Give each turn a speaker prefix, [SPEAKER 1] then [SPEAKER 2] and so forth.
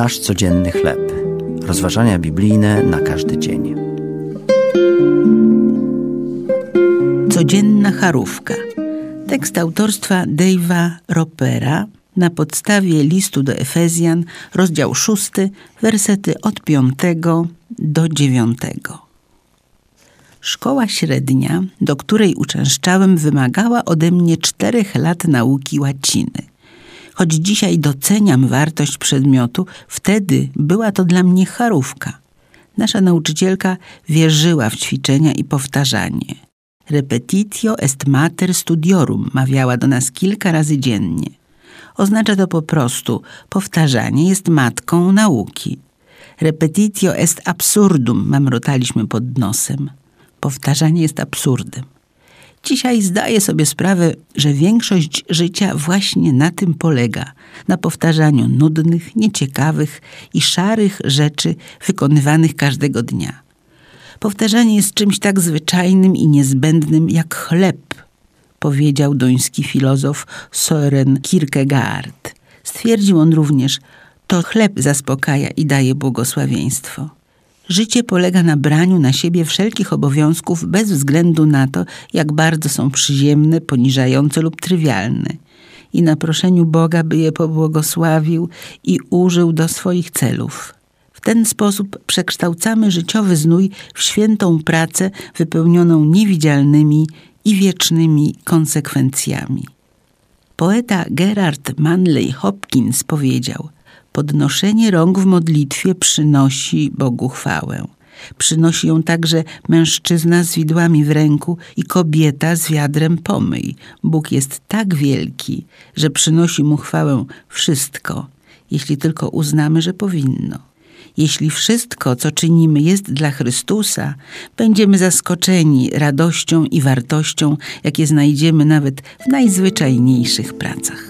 [SPEAKER 1] Nasz codzienny chleb. Rozważania biblijne na każdy dzień.
[SPEAKER 2] Codzienna charówka. Tekst autorstwa Dave'a Ropera na podstawie listu do Efezjan, rozdział 6, wersety od 5 do 9. Szkoła średnia, do której uczęszczałem, wymagała ode mnie czterech lat nauki łaciny. Choć dzisiaj doceniam wartość przedmiotu, wtedy była to dla mnie charówka. Nasza nauczycielka wierzyła w ćwiczenia i powtarzanie. Repetitio est mater studiorum mawiała do nas kilka razy dziennie. Oznacza to po prostu powtarzanie jest matką nauki. Repetitio est absurdum mamrotaliśmy pod nosem. Powtarzanie jest absurdem. Dzisiaj zdaję sobie sprawę, że większość życia właśnie na tym polega na powtarzaniu nudnych, nieciekawych i szarych rzeczy wykonywanych każdego dnia. Powtarzanie jest czymś tak zwyczajnym i niezbędnym jak chleb, powiedział duński filozof Soren Kierkegaard. Stwierdził on również, to chleb zaspokaja i daje błogosławieństwo. Życie polega na braniu na siebie wszelkich obowiązków bez względu na to, jak bardzo są przyziemne, poniżające lub trywialne, i na proszeniu Boga, by je pobłogosławił i użył do swoich celów. W ten sposób przekształcamy życiowy znój w świętą pracę wypełnioną niewidzialnymi i wiecznymi konsekwencjami. Poeta Gerard Manley Hopkins powiedział – Podnoszenie rąk w modlitwie przynosi Bogu chwałę. Przynosi ją także mężczyzna z widłami w ręku i kobieta z wiadrem pomyj. Bóg jest tak wielki, że przynosi mu chwałę wszystko, jeśli tylko uznamy, że powinno. Jeśli wszystko, co czynimy, jest dla Chrystusa, będziemy zaskoczeni radością i wartością, jakie znajdziemy nawet w najzwyczajniejszych pracach.